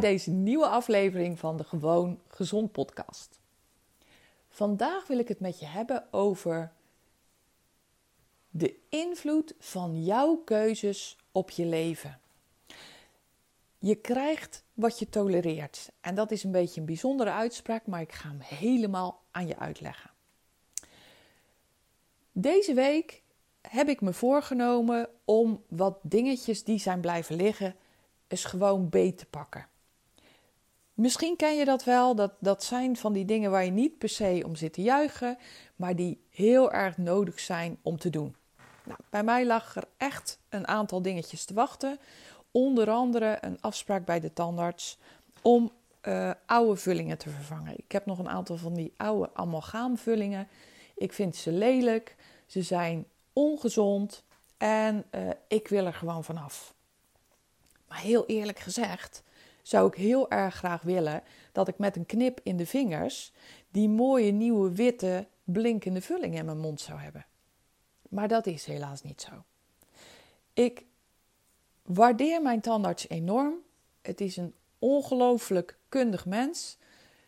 Bij deze nieuwe aflevering van de Gewoon Gezond podcast. Vandaag wil ik het met je hebben over de invloed van jouw keuzes op je leven. Je krijgt wat je tolereert. En dat is een beetje een bijzondere uitspraak, maar ik ga hem helemaal aan je uitleggen. Deze week heb ik me voorgenomen om wat dingetjes die zijn blijven liggen, eens gewoon beet te pakken. Misschien ken je dat wel, dat, dat zijn van die dingen waar je niet per se om zit te juichen, maar die heel erg nodig zijn om te doen. Nou, bij mij lag er echt een aantal dingetjes te wachten. Onder andere een afspraak bij de tandarts om uh, oude vullingen te vervangen. Ik heb nog een aantal van die oude amalgaamvullingen. Ik vind ze lelijk, ze zijn ongezond en uh, ik wil er gewoon vanaf. Maar heel eerlijk gezegd, zou ik heel erg graag willen dat ik met een knip in de vingers die mooie nieuwe witte blinkende vulling in mijn mond zou hebben. Maar dat is helaas niet zo. Ik waardeer mijn tandarts enorm. Het is een ongelooflijk kundig mens.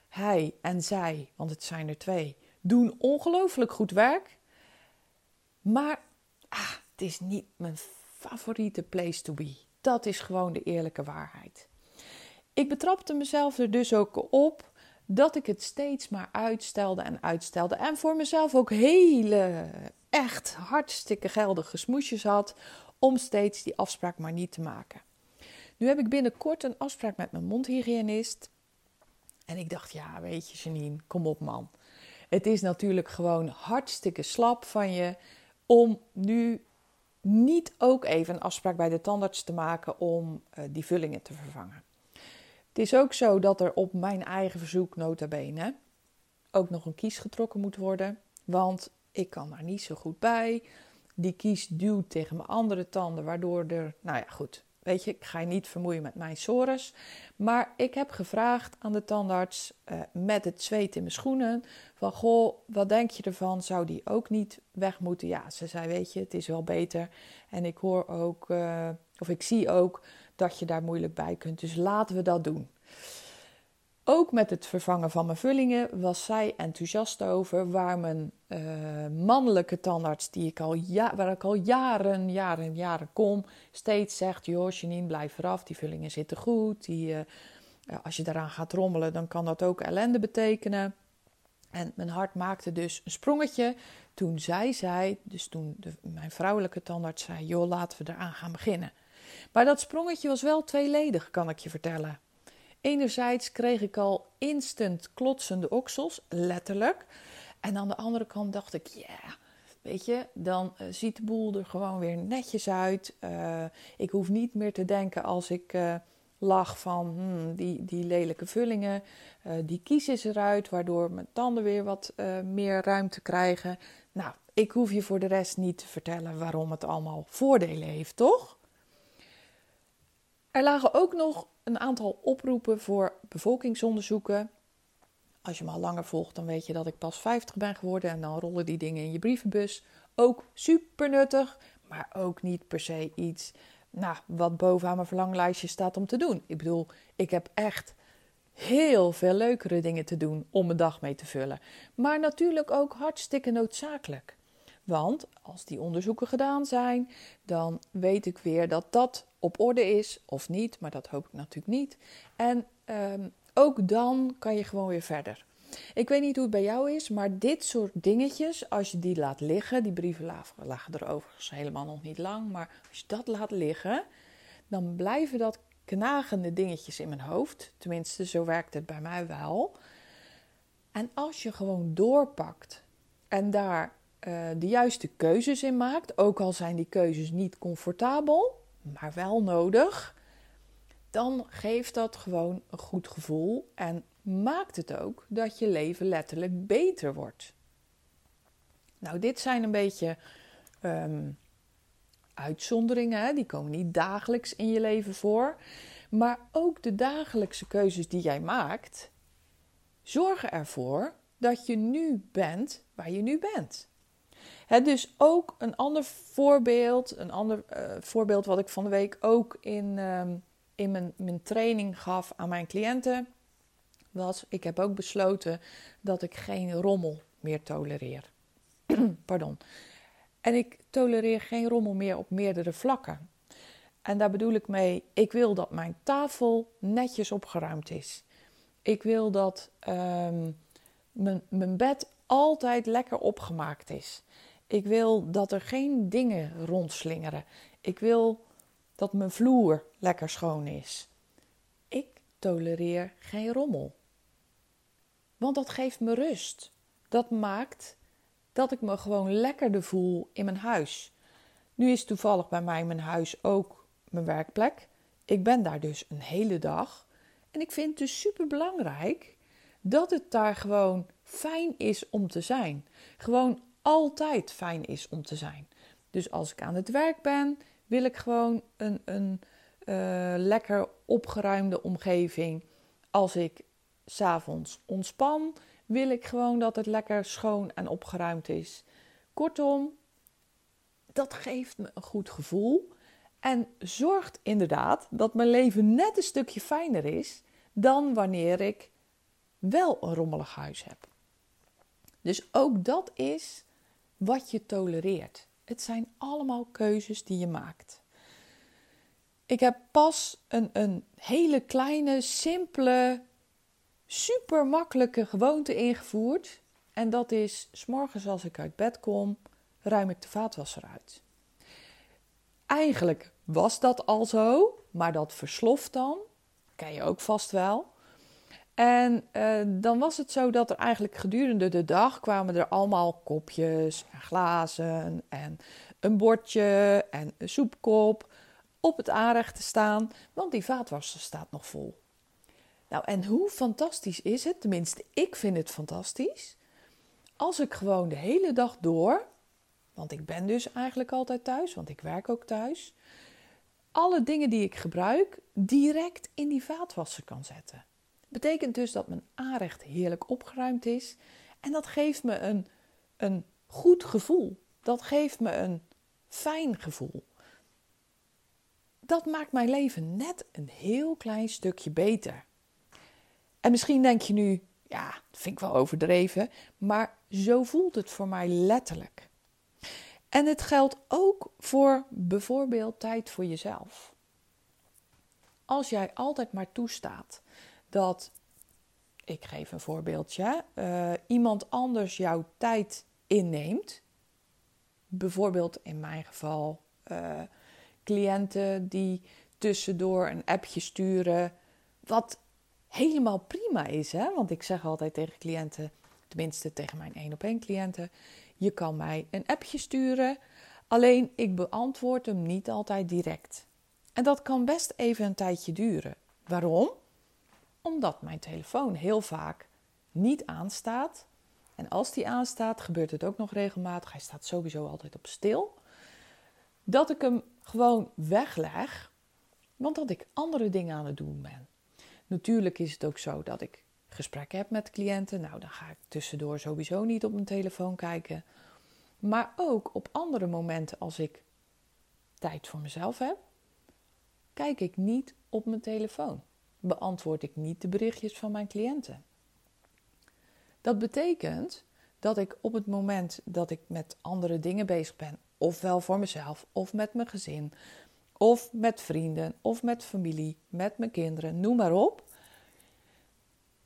Hij en zij, want het zijn er twee, doen ongelooflijk goed werk. Maar ah, het is niet mijn favoriete place to be. Dat is gewoon de eerlijke waarheid. Ik betrapte mezelf er dus ook op dat ik het steeds maar uitstelde en uitstelde. En voor mezelf ook hele, echt hartstikke geldige smoesjes had om steeds die afspraak maar niet te maken. Nu heb ik binnenkort een afspraak met mijn mondhygiënist. En ik dacht, ja, weet je, Janine, kom op, man. Het is natuurlijk gewoon hartstikke slap van je om nu niet ook even een afspraak bij de tandarts te maken om uh, die vullingen te vervangen. Het is ook zo dat er op mijn eigen verzoek, nota bene, ook nog een kies getrokken moet worden. Want ik kan daar niet zo goed bij. Die kies duwt tegen mijn andere tanden, waardoor er, nou ja, goed. Weet je, ik ga je niet vermoeien met mijn sores. Maar ik heb gevraagd aan de tandarts uh, met het zweet in mijn schoenen: van goh, wat denk je ervan? Zou die ook niet weg moeten? Ja, ze zei: Weet je, het is wel beter. En ik hoor ook, uh, of ik zie ook dat je daar moeilijk bij kunt. Dus laten we dat doen. Ook met het vervangen van mijn vullingen was zij enthousiast over. Waar mijn uh, mannelijke tandarts, die ik al ja, waar ik al jaren, jaren, jaren kom, steeds zegt: Joh, Janine, blijf eraf. Die vullingen zitten goed. Die, uh, als je daaraan gaat rommelen, dan kan dat ook ellende betekenen. En mijn hart maakte dus een sprongetje toen zij zei, dus toen de, mijn vrouwelijke tandarts zei: Joh, laten we eraan gaan beginnen. Maar dat sprongetje was wel tweeledig, kan ik je vertellen. Enerzijds kreeg ik al instant klotsende oksels, letterlijk. En aan de andere kant dacht ik, ja, weet je, dan uh, ziet de boel er gewoon weer netjes uit. Uh, ik hoef niet meer te denken als ik uh, lag van hmm, die, die lelijke vullingen. die kies is eruit, waardoor mijn tanden weer wat meer ruimte krijgen. Nou, ik hoef je voor de rest niet te vertellen waarom het allemaal voordelen heeft, toch? Er lagen ook nog een aantal oproepen voor bevolkingsonderzoeken. Als je me al langer volgt, dan weet je dat ik pas 50 ben geworden en dan rollen die dingen in je brievenbus. Ook super nuttig, maar ook niet per se iets nou, wat bovenaan mijn verlanglijstje staat om te doen. Ik bedoel, ik heb echt heel veel leukere dingen te doen om mijn dag mee te vullen. Maar natuurlijk ook hartstikke noodzakelijk. Want als die onderzoeken gedaan zijn, dan weet ik weer dat dat op orde is of niet, maar dat hoop ik natuurlijk niet. En ehm, ook dan kan je gewoon weer verder. Ik weet niet hoe het bij jou is, maar dit soort dingetjes, als je die laat liggen, die brieven lagen er overigens helemaal nog niet lang, maar als je dat laat liggen, dan blijven dat knagende dingetjes in mijn hoofd. Tenminste, zo werkt het bij mij wel. En als je gewoon doorpakt en daar uh, de juiste keuzes in maakt, ook al zijn die keuzes niet comfortabel, maar wel nodig, dan geeft dat gewoon een goed gevoel en maakt het ook dat je leven letterlijk beter wordt. Nou, dit zijn een beetje um, uitzonderingen, hè? die komen niet dagelijks in je leven voor. Maar ook de dagelijkse keuzes die jij maakt, zorgen ervoor dat je nu bent waar je nu bent. Dus ook een ander voorbeeld, een ander uh, voorbeeld wat ik van de week ook in, uh, in mijn, mijn training gaf aan mijn cliënten, was: ik heb ook besloten dat ik geen rommel meer tolereer. Pardon. En ik tolereer geen rommel meer op meerdere vlakken. En daar bedoel ik mee, ik wil dat mijn tafel netjes opgeruimd is. Ik wil dat um, mijn, mijn bed altijd lekker opgemaakt is. Ik wil dat er geen dingen rondslingeren. Ik wil dat mijn vloer lekker schoon is. Ik tolereer geen rommel. Want dat geeft me rust. Dat maakt dat ik me gewoon lekkerder voel in mijn huis. Nu is toevallig bij mij mijn huis ook mijn werkplek. Ik ben daar dus een hele dag. En ik vind het dus super belangrijk dat het daar gewoon fijn is om te zijn. Gewoon altijd fijn is om te zijn. Dus als ik aan het werk ben, wil ik gewoon een, een uh, lekker opgeruimde omgeving. Als ik s'avonds ontspan, wil ik gewoon dat het lekker schoon en opgeruimd is. Kortom, dat geeft me een goed gevoel en zorgt inderdaad dat mijn leven net een stukje fijner is dan wanneer ik wel een rommelig huis heb. Dus ook dat is wat je tolereert. Het zijn allemaal keuzes die je maakt. Ik heb pas een, een hele kleine, simpele super makkelijke gewoonte ingevoerd. En dat is, s morgens als ik uit bed kom, ruim ik de vaatwasser uit. Eigenlijk was dat al zo, maar dat versloft dan. Ken je ook vast wel. En uh, dan was het zo dat er eigenlijk gedurende de dag kwamen er allemaal kopjes en glazen en een bordje en een soepkop op het aanrecht te staan, want die vaatwasser staat nog vol. Nou, en hoe fantastisch is het, tenminste ik vind het fantastisch, als ik gewoon de hele dag door, want ik ben dus eigenlijk altijd thuis, want ik werk ook thuis, alle dingen die ik gebruik direct in die vaatwasser kan zetten. Betekent dus dat mijn aanrecht heerlijk opgeruimd is en dat geeft me een, een goed gevoel. Dat geeft me een fijn gevoel. Dat maakt mijn leven net een heel klein stukje beter. En misschien denk je nu, ja, dat vind ik wel overdreven, maar zo voelt het voor mij letterlijk. En het geldt ook voor bijvoorbeeld tijd voor jezelf. Als jij altijd maar toestaat dat, ik geef een voorbeeldje, uh, iemand anders jouw tijd inneemt, bijvoorbeeld in mijn geval uh, cliënten die tussendoor een appje sturen, wat helemaal prima is. Hè? Want ik zeg altijd tegen cliënten, tenminste tegen mijn één op één cliënten, je kan mij een appje sturen. Alleen ik beantwoord hem niet altijd direct. En dat kan best even een tijdje duren. Waarom? Omdat mijn telefoon heel vaak niet aanstaat. En als die aanstaat, gebeurt het ook nog regelmatig. Hij staat sowieso altijd op stil. Dat ik hem gewoon wegleg, want dat ik andere dingen aan het doen ben. Natuurlijk is het ook zo dat ik gesprekken heb met cliënten. Nou, dan ga ik tussendoor sowieso niet op mijn telefoon kijken. Maar ook op andere momenten als ik tijd voor mezelf heb, kijk ik niet op mijn telefoon. Beantwoord ik niet de berichtjes van mijn cliënten. Dat betekent dat ik op het moment dat ik met andere dingen bezig ben, ofwel voor mezelf, of met mijn gezin, of met vrienden, of met familie, met mijn kinderen, noem maar op.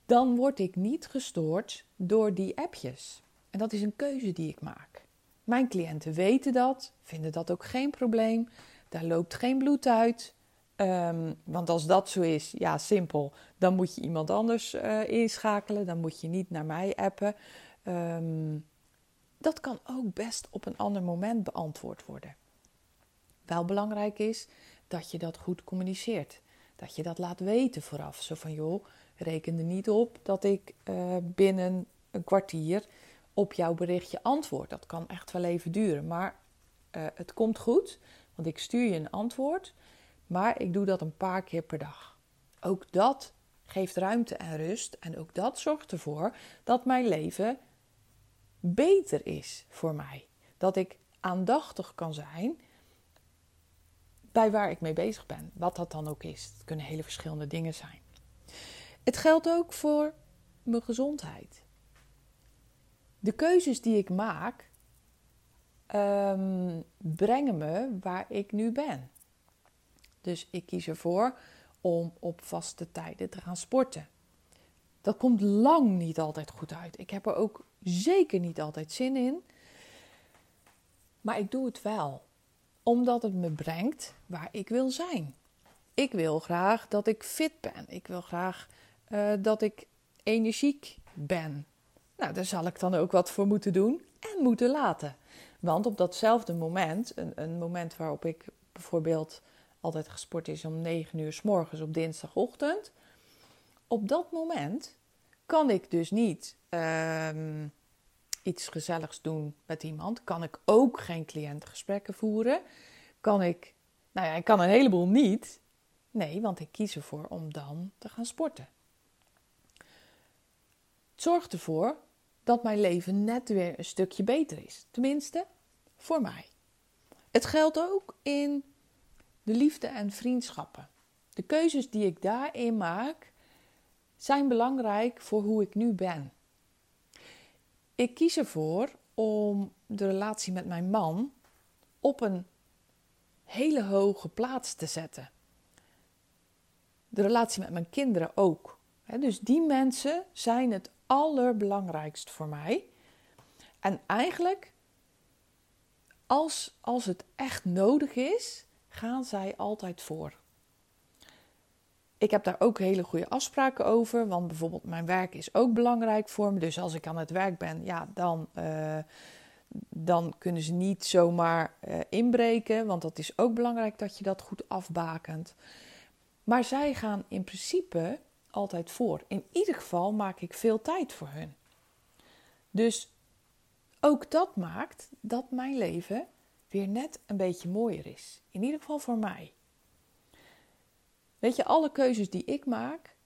Dan word ik niet gestoord door die appjes. En dat is een keuze die ik maak. Mijn cliënten weten dat, vinden dat ook geen probleem. Daar loopt geen bloed uit. Ehm, want als dat zo is, ja, simpel, dan moet je iemand anders uh, inschakelen. Dan moet je niet naar mij appen. Ehm, dat kan ook best op een ander moment beantwoord worden. Wel belangrijk is dat je dat goed communiceert. Dat je dat laat weten vooraf. Zo van joh, reken er niet op dat ik uh, binnen een kwartier op jouw berichtje antwoord. Dat kan echt wel even duren. Maar uh, het komt goed, want ik stuur je een antwoord. Maar ik doe dat een paar keer per dag. Ook dat geeft ruimte en rust. En ook dat zorgt ervoor dat mijn leven beter is voor mij. Dat ik aandachtig kan zijn bij waar ik mee bezig ben. Wat dat dan ook is. Het kunnen hele verschillende dingen zijn. Het geldt ook voor mijn gezondheid. De keuzes die ik maak um, brengen me waar ik nu ben. Dus ik kies ervoor om op vaste tijden te gaan sporten. Dat komt lang niet altijd goed uit. Ik heb er ook zeker niet altijd zin in. Maar ik doe het wel, omdat het me brengt waar ik wil zijn. Ik wil graag dat ik fit ben. Ik wil graag uh, dat ik energiek ben. Nou, daar zal ik dan ook wat voor moeten doen en moeten laten. Want op datzelfde moment, een, een moment waarop ik bijvoorbeeld altijd gesport is om 9 uur s morgens op dinsdagochtend. Op dat moment kan ik dus niet um, iets gezelligs doen met iemand. Kan ik ook geen cliëntengesprekken voeren. Kan ik, nou ja, ik kan een heleboel niet. Nee, want ik kies ervoor om dan te gaan sporten. Het zorgt ervoor dat mijn leven net weer een stukje beter is. Tenminste, voor mij. Het geldt ook in de liefde en vriendschappen. De keuzes die ik daarin maak zijn belangrijk voor hoe ik nu ben. Ik kies ervoor om de relatie met mijn man op een hele hoge plaats te zetten. De relatie met mijn kinderen ook. Dus die mensen zijn het allerbelangrijkst voor mij. En eigenlijk, als, als het echt nodig is, gaan zij altijd voor. Ik heb daar ook hele goede afspraken over, want bijvoorbeeld mijn werk is ook belangrijk voor me. Dus als ik aan het werk ben, ja, dan, uh, dan kunnen ze niet zomaar uh, inbreken, want dat is ook belangrijk dat je dat goed afbakent. Maar zij gaan in principe altijd voor. In ieder geval maak ik veel tijd voor hun. Dus ook dat maakt dat mijn leven weer net een beetje mooier is. In ieder geval voor mij. Weet je, alle keuzes die ik maak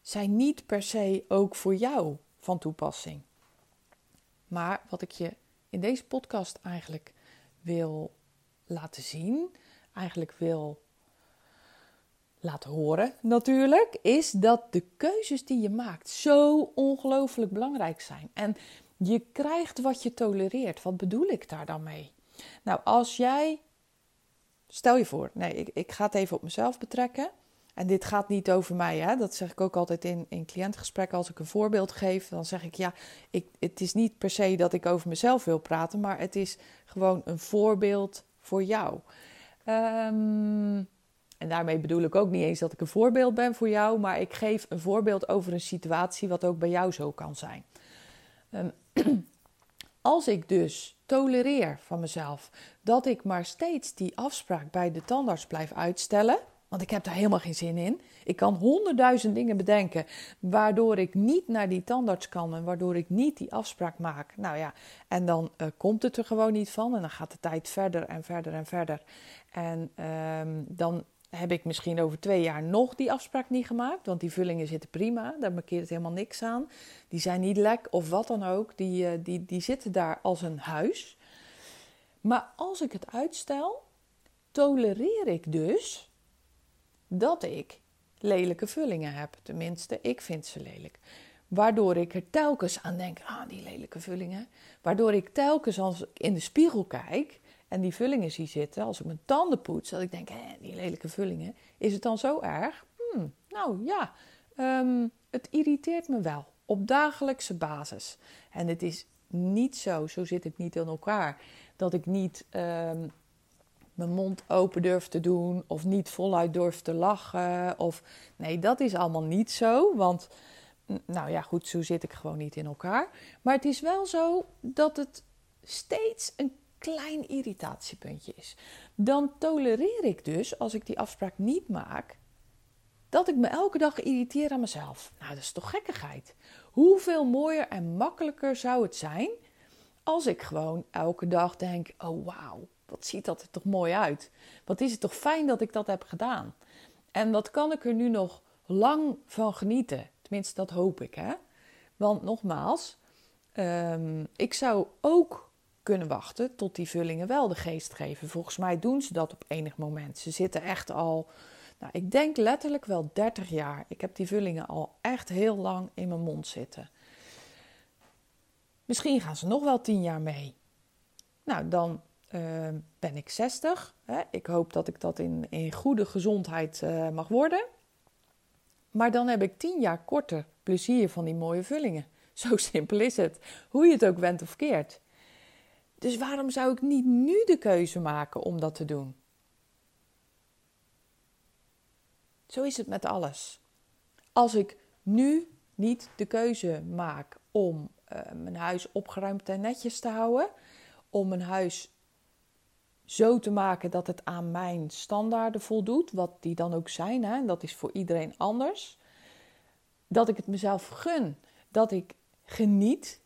zijn niet per se ook voor jou van toepassing. Maar wat ik je in deze podcast eigenlijk wil laten zien, eigenlijk wil laten horen natuurlijk, is dat de keuzes die je maakt zo ongelooflijk belangrijk zijn. En je krijgt wat je tolereert. Wat bedoel ik daar dan mee? Nou, als jij, stel je voor, nee, ik, ik ga het even op mezelf betrekken. En dit gaat niet over mij, hè? dat zeg ik ook altijd in, in cliëntgesprekken. Als ik een voorbeeld geef, dan zeg ik ja, ik, het is niet per se dat ik over mezelf wil praten, maar het is gewoon een voorbeeld voor jou. Um, en daarmee bedoel ik ook niet eens dat ik een voorbeeld ben voor jou, maar ik geef een voorbeeld over een situatie wat ook bij jou zo kan zijn. Um, als ik dus tolereer van mezelf dat ik maar steeds die afspraak bij de tandarts blijf uitstellen, want ik heb daar helemaal geen zin in. Ik kan honderdduizend dingen bedenken waardoor ik niet naar die tandarts kan en waardoor ik niet die afspraak maak. Nou ja, en dan uh, komt het er gewoon niet van en dan gaat de tijd verder en verder en verder. En um, dan heb ik misschien over twee jaar nog die afspraak niet gemaakt. Want die vullingen zitten prima, daar markeert helemaal niks aan. Die zijn niet lek of wat dan ook. Die, eh, die, die zitten daar als een huis. Maar als ik het uitstel, tolereer ik dus dat ik lelijke vullingen heb. Tenminste, ik vind ze lelijk. Waardoor ik er telkens aan denk, ah, die lelijke vullingen. Waardoor ik telkens als ik in de spiegel kijk en die vullingen zie zitten, als ik mijn tanden poets, dat ik denk, hé, die lelijke vullingen, is het dan zo erg? Hmm, nou ja, um, het irriteert me wel op dagelijkse basis. En het is niet zo, zo zit het niet in elkaar, dat ik niet um, mijn mond open durf te doen of niet voluit durf te lachen. Of nee, dat is allemaal niet zo, want nou ja, goed, zo zit ik gewoon niet in elkaar. Maar het is wel zo dat het steeds een klein irritatiepuntje is. Dan tolereer ik dus, als ik die afspraak niet maak, dat ik me elke dag irriteer aan mezelf. Nou, dat is toch gekkigheid. Hoeveel mooier en makkelijker zou het zijn als ik gewoon elke dag denk: oh wauw, wat ziet dat er toch mooi uit? Wat is het toch fijn dat ik dat heb gedaan? En wat kan ik er nu nog lang van genieten? Tenminste, dat hoop ik, hè? Want nogmaals, ehm, ik zou ook kunnen wachten tot die vullingen wel de geest geven. Volgens mij doen ze dat op enig moment. Ze zitten echt al, nou, ik denk letterlijk wel 30 jaar. Ik heb die vullingen al echt heel lang in mijn mond zitten. Misschien gaan ze nog wel 10 jaar mee. Nou, dan uh, ben ik 60. Hè? Ik hoop dat ik dat in, goede gezondheid uh, mag worden. Maar dan heb ik 10 jaar korter plezier van die mooie vullingen. Zo simpel is het. Hoe je het ook went of keert. Dus waarom zou ik niet nu de keuze maken om dat te doen? Zo is het met alles. Als ik nu niet de keuze maak om uh, mijn huis opgeruimd en netjes te houden, om mijn huis zo te maken dat het aan mijn standaarden voldoet, wat die dan ook zijn, hè, en dat is voor iedereen anders. Dat ik het mezelf gun, dat ik geniet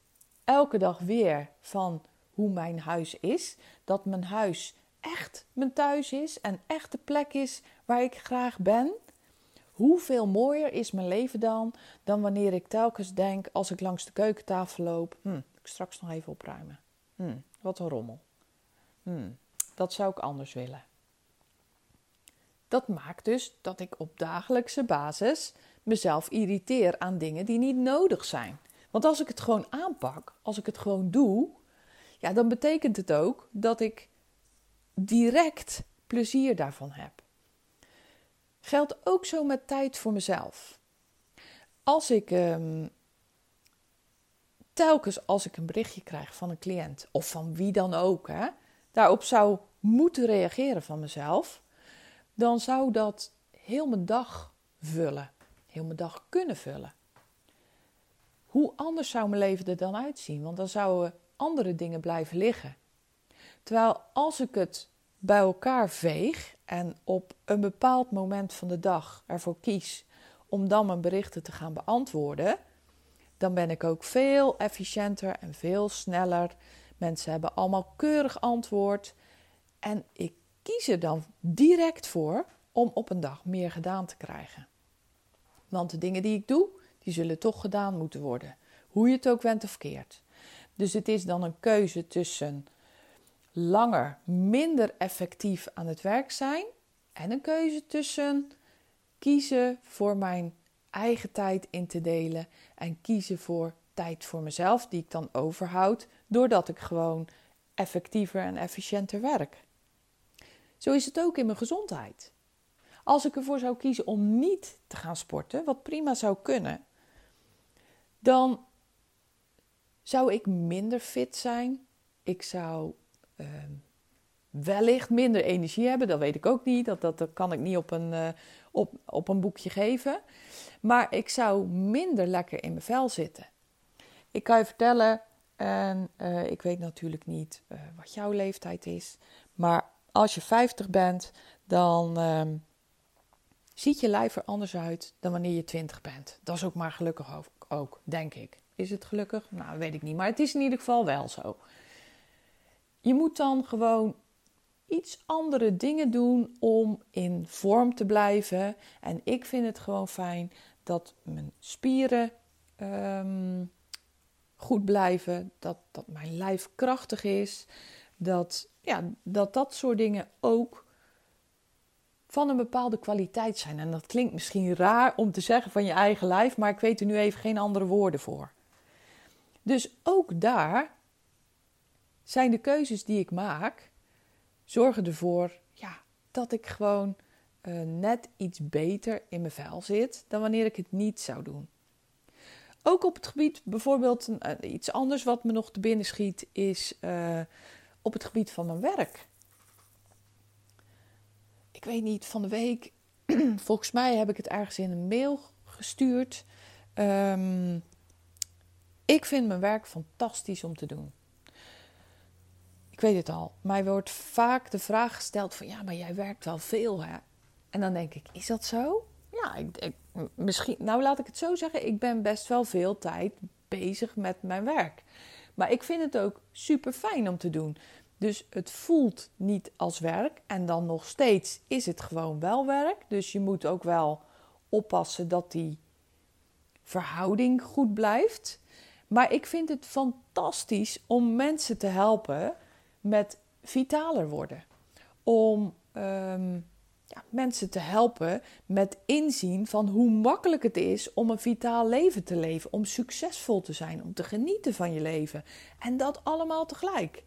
elke dag weer van hoe mijn huis is, dat mijn huis echt mijn thuis is en echt de plek is waar ik graag ben. Hoeveel mooier is mijn leven dan dan wanneer ik telkens denk als ik langs de keukentafel loop: hm, ik straks nog even opruimen. Hm, wat een rommel. Hm, dat zou ik anders willen. Dat maakt dus dat ik op dagelijkse basis mezelf irriteer aan dingen die niet nodig zijn. Want als ik het gewoon aanpak, als ik het gewoon doe, ja, dan betekent het ook dat ik direct plezier daarvan heb. Geldt ook zo met tijd voor mezelf. Als ik um, telkens als ik een berichtje krijg van een cliënt of van wie dan ook, hè, daarop zou moeten reageren van mezelf, dan zou dat heel mijn dag vullen, heel mijn dag kunnen vullen. Hoe anders zou mijn leven er dan uitzien? Want dan zouden andere dingen blijven liggen. Terwijl als ik het bij elkaar veeg en op een bepaald moment van de dag ervoor kies om dan mijn berichten te gaan beantwoorden, dan ben ik ook veel efficiënter en veel sneller. Mensen hebben allemaal keurig antwoord. En ik kies er dan direct voor om op een dag meer gedaan te krijgen. Want de dingen die ik doe, die zullen toch gedaan moeten worden. Hoe je het ook went of keert. Dus het is dan een keuze tussen langer, minder effectief aan het werk zijn. En een keuze tussen kiezen voor mijn eigen tijd in te delen. En kiezen voor tijd voor mezelf, die ik dan overhoud. Doordat ik gewoon effectiever en efficiënter werk. Zo is het ook in mijn gezondheid. Als ik ervoor zou kiezen om niet te gaan sporten, wat prima zou kunnen, dan zou ik minder fit zijn. Ik zou uh, wellicht minder energie hebben. Dat weet ik ook niet. Dat, dat, kan ik niet op een, uh, op, op een boekje geven. Maar ik zou minder lekker in mijn vel zitten. Ik kan je vertellen, en uh, ik weet natuurlijk niet uh, wat jouw leeftijd is. Maar als je 50 bent, dan uh, ziet je lijf er anders uit dan wanneer je 20 bent. Dat is ook maar gelukkig ook, denk ik. Is het gelukkig? Nou, weet ik niet. Maar het is in ieder geval wel zo. Je moet dan gewoon iets andere dingen doen om in vorm te blijven. En ik vind het gewoon fijn dat mijn spieren um, goed blijven, dat, dat mijn lijf krachtig is, dat, ja, dat dat soort dingen ook van een bepaalde kwaliteit zijn. En dat klinkt misschien raar om te zeggen van je eigen lijf, maar ik weet er nu even geen andere woorden voor. Dus ook daar zijn de keuzes die ik maak zorgen ervoor ja, dat ik gewoon uh, net iets beter in mijn vel zit dan wanneer ik het niet zou doen. Ook op het gebied, bijvoorbeeld uh, iets anders wat me nog te binnen schiet, is uh, op het gebied van mijn werk. Ik weet niet, van de week, volgens mij heb ik het ergens in een mail gestuurd. Um, ik vind mijn werk fantastisch om te doen. Ik weet het al. Mij wordt vaak de vraag gesteld van ja, maar jij werkt wel veel hè? En dan denk ik, is dat zo? Ja, ik, misschien. Nou, laat ik het zo zeggen. Ik ben best wel veel tijd bezig met mijn werk. Maar ik vind het ook super fijn om te doen. Dus het voelt niet als werk. En dan nog steeds is het gewoon wel werk. Dus je moet ook wel oppassen dat die verhouding goed blijft. Maar ik vind het fantastisch om mensen te helpen met vitaler worden. Om ehm, ja, mensen te helpen met inzien van hoe makkelijk het is om een vitaal leven te leven. Om succesvol te zijn, om te genieten van je leven. En dat allemaal tegelijk.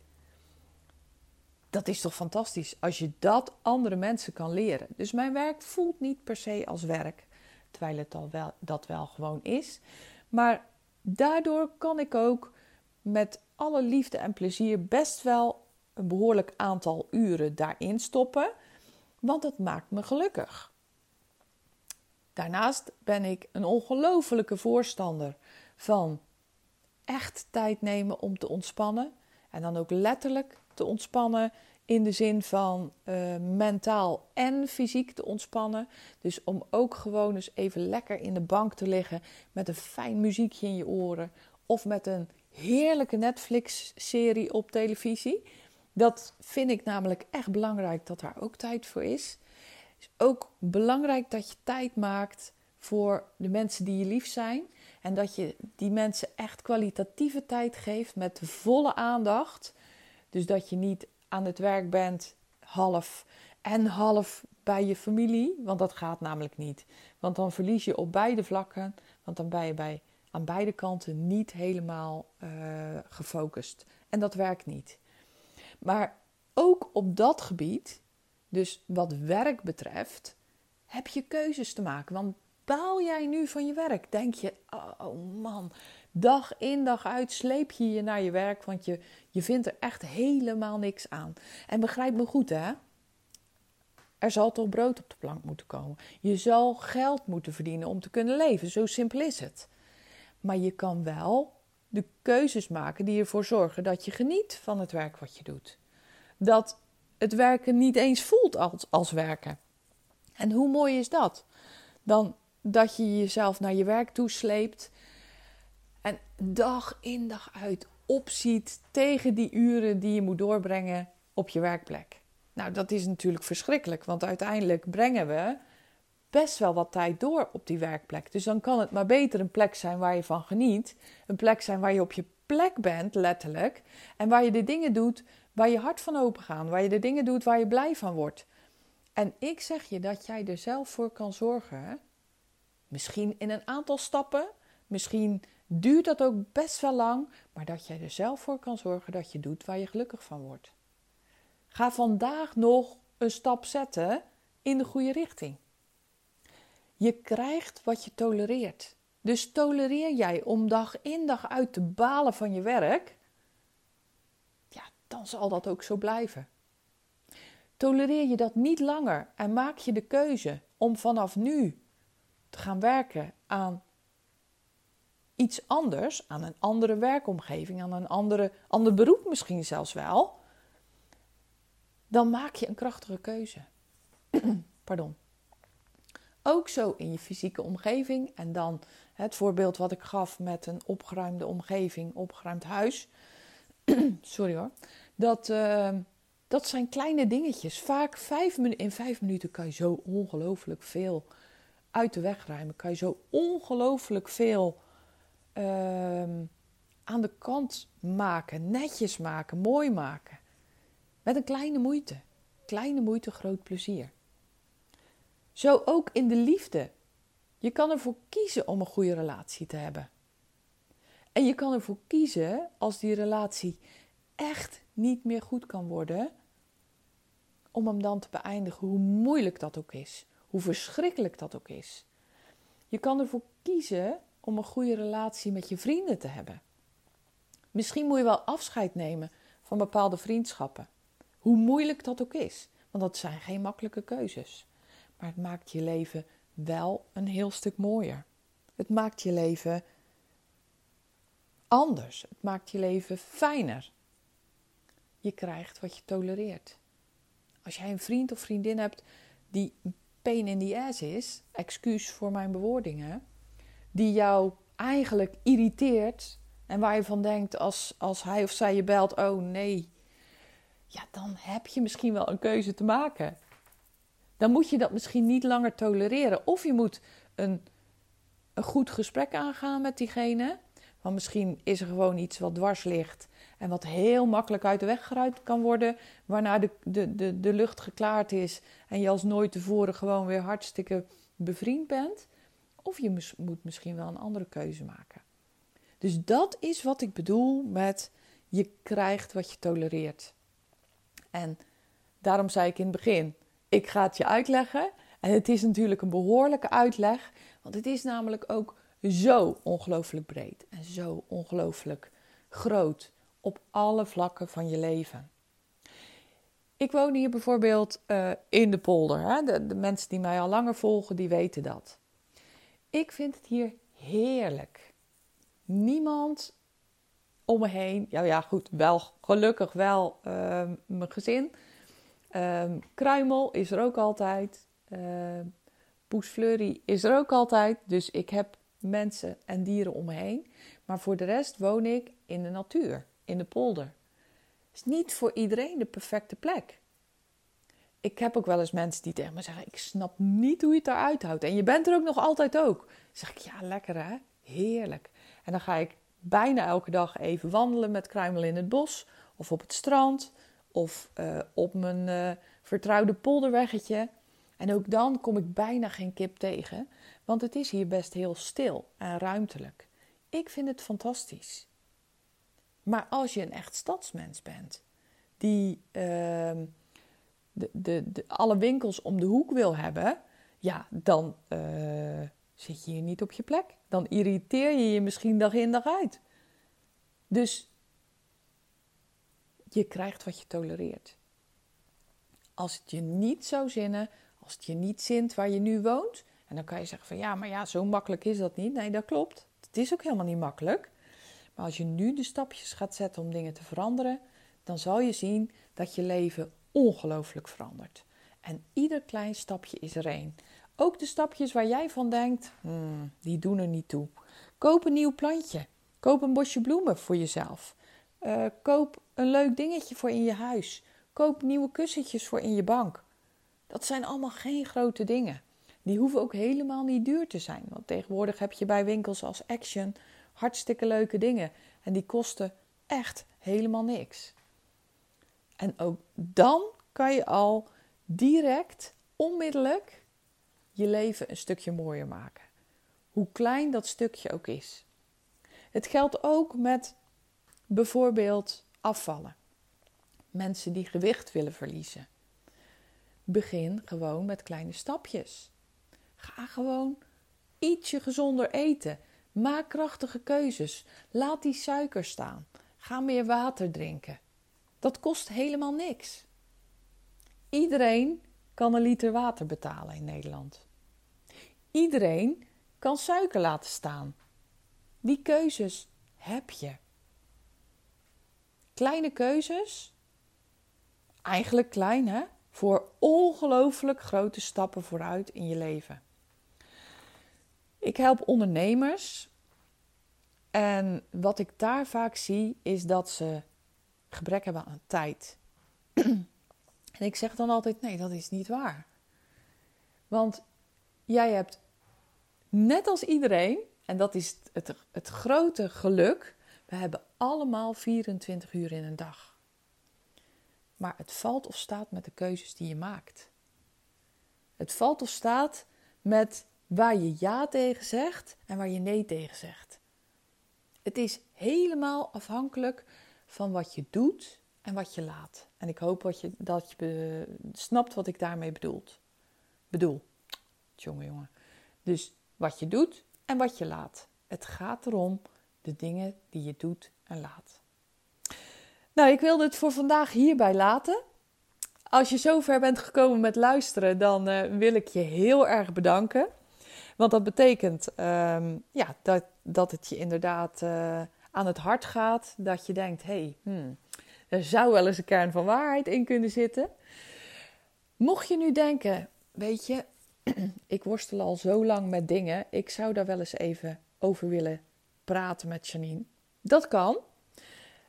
Dat is toch fantastisch als je dat andere mensen kan leren. Dus mijn werk voelt niet per se als werk, terwijl het al wel, dat wel gewoon is. Maar daardoor kan ik ook met alle liefde en plezier best wel een behoorlijk aantal uren daarin stoppen, want dat maakt me gelukkig. Daarnaast ben ik een ongelofelijke voorstander van echt tijd nemen om te ontspannen en dan ook letterlijk te ontspannen in de zin van uh, mentaal en fysiek te ontspannen. Dus om ook gewoon eens even lekker in de bank te liggen met een fijn muziekje in je oren. Of met een heerlijke Netflix-serie op televisie. Dat vind ik namelijk echt belangrijk dat daar ook tijd voor is. Het is ook belangrijk dat je tijd maakt voor de mensen die je lief zijn. En dat je die mensen echt kwalitatieve tijd geeft met volle aandacht. Dus dat je niet aan het werk bent, half en half bij je familie. Want dat gaat namelijk niet. Want dan verlies je op beide vlakken. Want dan ben je bij, aan beide kanten niet helemaal uh, gefocust. En dat werkt niet. Maar ook op dat gebied, dus wat werk betreft, heb je keuzes te maken. Want baal jij nu van je werk? Denk je, oh man, Dag in dag uit sleep je je naar je werk, want je, je vindt er echt helemaal niks aan. En begrijp me goed, hè? Er zal toch brood op de plank moeten komen. Je zal geld moeten verdienen om te kunnen leven. Zo simpel is het. Maar je kan wel de keuzes maken die ervoor zorgen dat je geniet van het werk wat je doet. Dat het werken niet eens voelt als, als werken. En hoe mooi is dat? Dan dat je jezelf naar je werk toesleept en dag in dag uit opziet tegen die uren die je moet doorbrengen op je werkplek. Nou, dat is natuurlijk verschrikkelijk, want uiteindelijk brengen we best wel wat tijd door op die werkplek. Dus dan kan het maar beter een plek zijn waar je van geniet. Een plek zijn waar je op je plek bent, letterlijk. En waar je de dingen doet waar je hart van open gaat. Waar je de dingen doet waar je blij van wordt. En ik zeg je dat jij er zelf voor kan zorgen. Misschien in een aantal stappen. Misschien duurt dat ook best wel lang, maar dat jij er zelf voor kan zorgen dat je doet waar je gelukkig van wordt. Ga vandaag nog een stap zetten in de goede richting. Je krijgt wat je tolereert. Dus tolereer jij om dag in dag uit te balen van je werk, ja, dan zal dat ook zo blijven. Tolereer je dat niet langer en maak je de keuze om vanaf nu te gaan werken aan iets anders, aan een andere werkomgeving, aan een andere, ander beroep misschien zelfs wel, dan maak je een krachtige keuze. Pardon. Ook zo in je fysieke omgeving. En dan het voorbeeld wat ik gaf met een opgeruimde omgeving, opgeruimd huis. Sorry hoor. Dat, uh, dat zijn kleine dingetjes. Vaak in vijf minuten kan je zo ongelooflijk veel uit de weg ruimen. Kan je zo ongelooflijk veel Ehm, aan de kant maken, netjes maken, mooi maken. Met een kleine moeite. Kleine moeite, groot plezier. Zo ook in de liefde. Je kan ervoor kiezen om een goede relatie te hebben. En je kan ervoor kiezen als die relatie echt niet meer goed kan worden, om hem dan te beëindigen, hoe moeilijk dat ook is, hoe verschrikkelijk dat ook is. Je kan ervoor kiezen om een goede relatie met je vrienden te hebben. Misschien moet je wel afscheid nemen van bepaalde vriendschappen. Hoe moeilijk dat ook is, want dat zijn geen makkelijke keuzes. Maar het maakt je leven wel een heel stuk mooier. Het maakt je leven anders. Het maakt je leven fijner. Je krijgt wat je tolereert. Als jij een vriend of vriendin hebt die pain in the ass is, excuus voor mijn bewoordingen, die jou eigenlijk irriteert en waar je van denkt als, als hij of zij je belt, oh nee, ja, dan heb je misschien wel een keuze te maken. Dan moet je dat misschien niet langer tolereren. Of je moet een, een goed gesprek aangaan met diegene. Want misschien is er gewoon iets wat dwars ligt en wat heel makkelijk uit de weg geruimd kan worden, waarna de, de, de, de lucht geklaard is en je als nooit tevoren gewoon weer hartstikke bevriend bent. Of je moet misschien wel een andere keuze maken. Dus dat is wat ik bedoel met je krijgt wat je tolereert. En daarom zei ik in het begin: ik ga het je uitleggen. En het is natuurlijk een behoorlijke uitleg, want het is namelijk ook zo ongelooflijk breed en zo ongelooflijk groot op alle vlakken van je leven. Ik woon hier bijvoorbeeld uh, in de polder. Hè? De mensen die mij al langer volgen, die weten dat. Ik vind het hier heerlijk. Niemand om me heen. Ja, ja, goed, wel gelukkig wel uh, mijn gezin. Uh, kruimel is er ook altijd. Uh, is er ook altijd. Dus ik heb mensen en dieren om me heen. Maar voor de rest woon ik in de natuur, in de polder. Het is niet voor iedereen de perfecte plek. Ik heb ook wel eens mensen die tegen me zeggen: Ik snap niet hoe je het eruit houdt. En je bent er ook nog altijd ook. Dan zeg ik: Ja, lekker hè? Heerlijk. En dan ga ik bijna elke dag even wandelen met Kruimel in het bos. Of op het strand. Of uh, op mijn uh, vertrouwde polderweggetje. En ook dan kom ik bijna geen kip tegen. Want het is hier best heel stil en ruimtelijk. Ik vind het fantastisch. Maar als je een echt stadsmens bent, die uh, de, de, alle winkels om de hoek wil hebben, ja, dan uh, zit je hier niet op je plek. Dan irriteer je je misschien dag in dag uit. Dus je krijgt wat je tolereert. Als het je niet zou zinnen, als het je niet zint waar je nu woont, en dan kan je zeggen van ja, maar ja, zo makkelijk is dat niet. Nee, dat klopt. Het is ook helemaal niet makkelijk. Maar als je nu de stapjes gaat zetten om dingen te veranderen, dan zal je zien dat je leven ongelooflijk verandert. En ieder klein stapje is er één. Ook de stapjes waar jij van denkt, hmm, die doen er niet toe. Koop een nieuw plantje. Koop een bosje bloemen voor jezelf. Uh, koop een leuk dingetje voor in je huis. Koop nieuwe kussentjes voor in je bank. Dat zijn allemaal geen grote dingen. Die hoeven ook helemaal niet duur te zijn. Want tegenwoordig heb je bij winkels als Action hartstikke leuke dingen. En die kosten echt helemaal niks. En ook dan kan je al direct, onmiddellijk, je leven een stukje mooier maken. Hoe klein dat stukje ook is. Het geldt ook met bijvoorbeeld afvallen. Mensen die gewicht willen verliezen. Begin gewoon met kleine stapjes. Ga gewoon ietsje gezonder eten. Maak krachtige keuzes. Laat die suiker staan. Ga meer water drinken. Dat kost helemaal niks. Iedereen kan een liter water betalen in Nederland. Iedereen kan suiker laten staan. Die keuzes heb je. Kleine keuzes, eigenlijk klein hè, voor ongelooflijk grote stappen vooruit in je leven. Ik help ondernemers en wat ik daar vaak zie is dat ze gebrek hebben aan tijd. en ik zeg dan altijd: nee, dat is niet waar. Want jij hebt net als iedereen, en dat is het, het grote geluk, we hebben allemaal 24 uur in een dag. Maar het valt of staat met de keuzes die je maakt. Het valt of staat met waar je ja tegen zegt en waar je nee tegen zegt. Het is helemaal afhankelijk van wat je doet en wat je laat En ik hoop dat je, dat je snapt wat ik daarmee bedoelt. bedoel. Jongen, jongen. Dus wat je doet en wat je laat. Het gaat erom de dingen die je doet en laat. Nou, ik wilde het voor vandaag hierbij laten. Als je zover bent gekomen met luisteren, dan uh, wil ik je heel erg bedanken. Want dat betekent ehm, ja, dat, dat het je inderdaad uh, aan het hart gaat. Dat je denkt, hey, hmm, er zou wel eens een kern van waarheid in kunnen zitten. Mocht je nu denken, weet je, ik worstel al zo lang met dingen. Ik zou daar wel eens even over willen praten met Janine. Dat kan.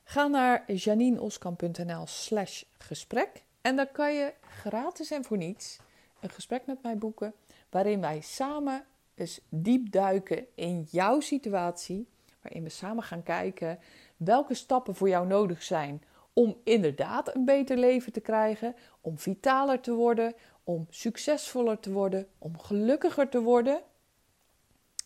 Ga naar janineoskamp.nl slash gesprek. En dan kan je gratis en voor niets een gesprek met mij boeken. Waarin wij samen eens diep duiken in jouw situatie. Waarin we samen gaan kijken welke stappen voor jou nodig zijn om inderdaad een beter leven te krijgen, om vitaler te worden, om succesvoller te worden, om gelukkiger te worden.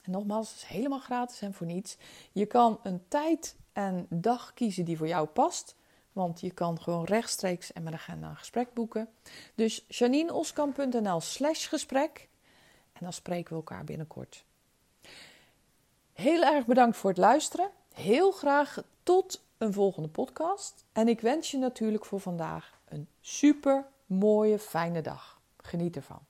En nogmaals, het is helemaal gratis en voor niets. Je kan een tijd en dag kiezen die voor jou past. Want je kan gewoon rechtstreeks en met agenda een gesprek boeken. Dus janineoskamp.nl slash gesprek. En dan spreken we elkaar binnenkort. Heel erg bedankt voor het luisteren. Heel graag tot een volgende podcast. En ik wens je natuurlijk voor vandaag een super mooie, fijne dag. Geniet ervan.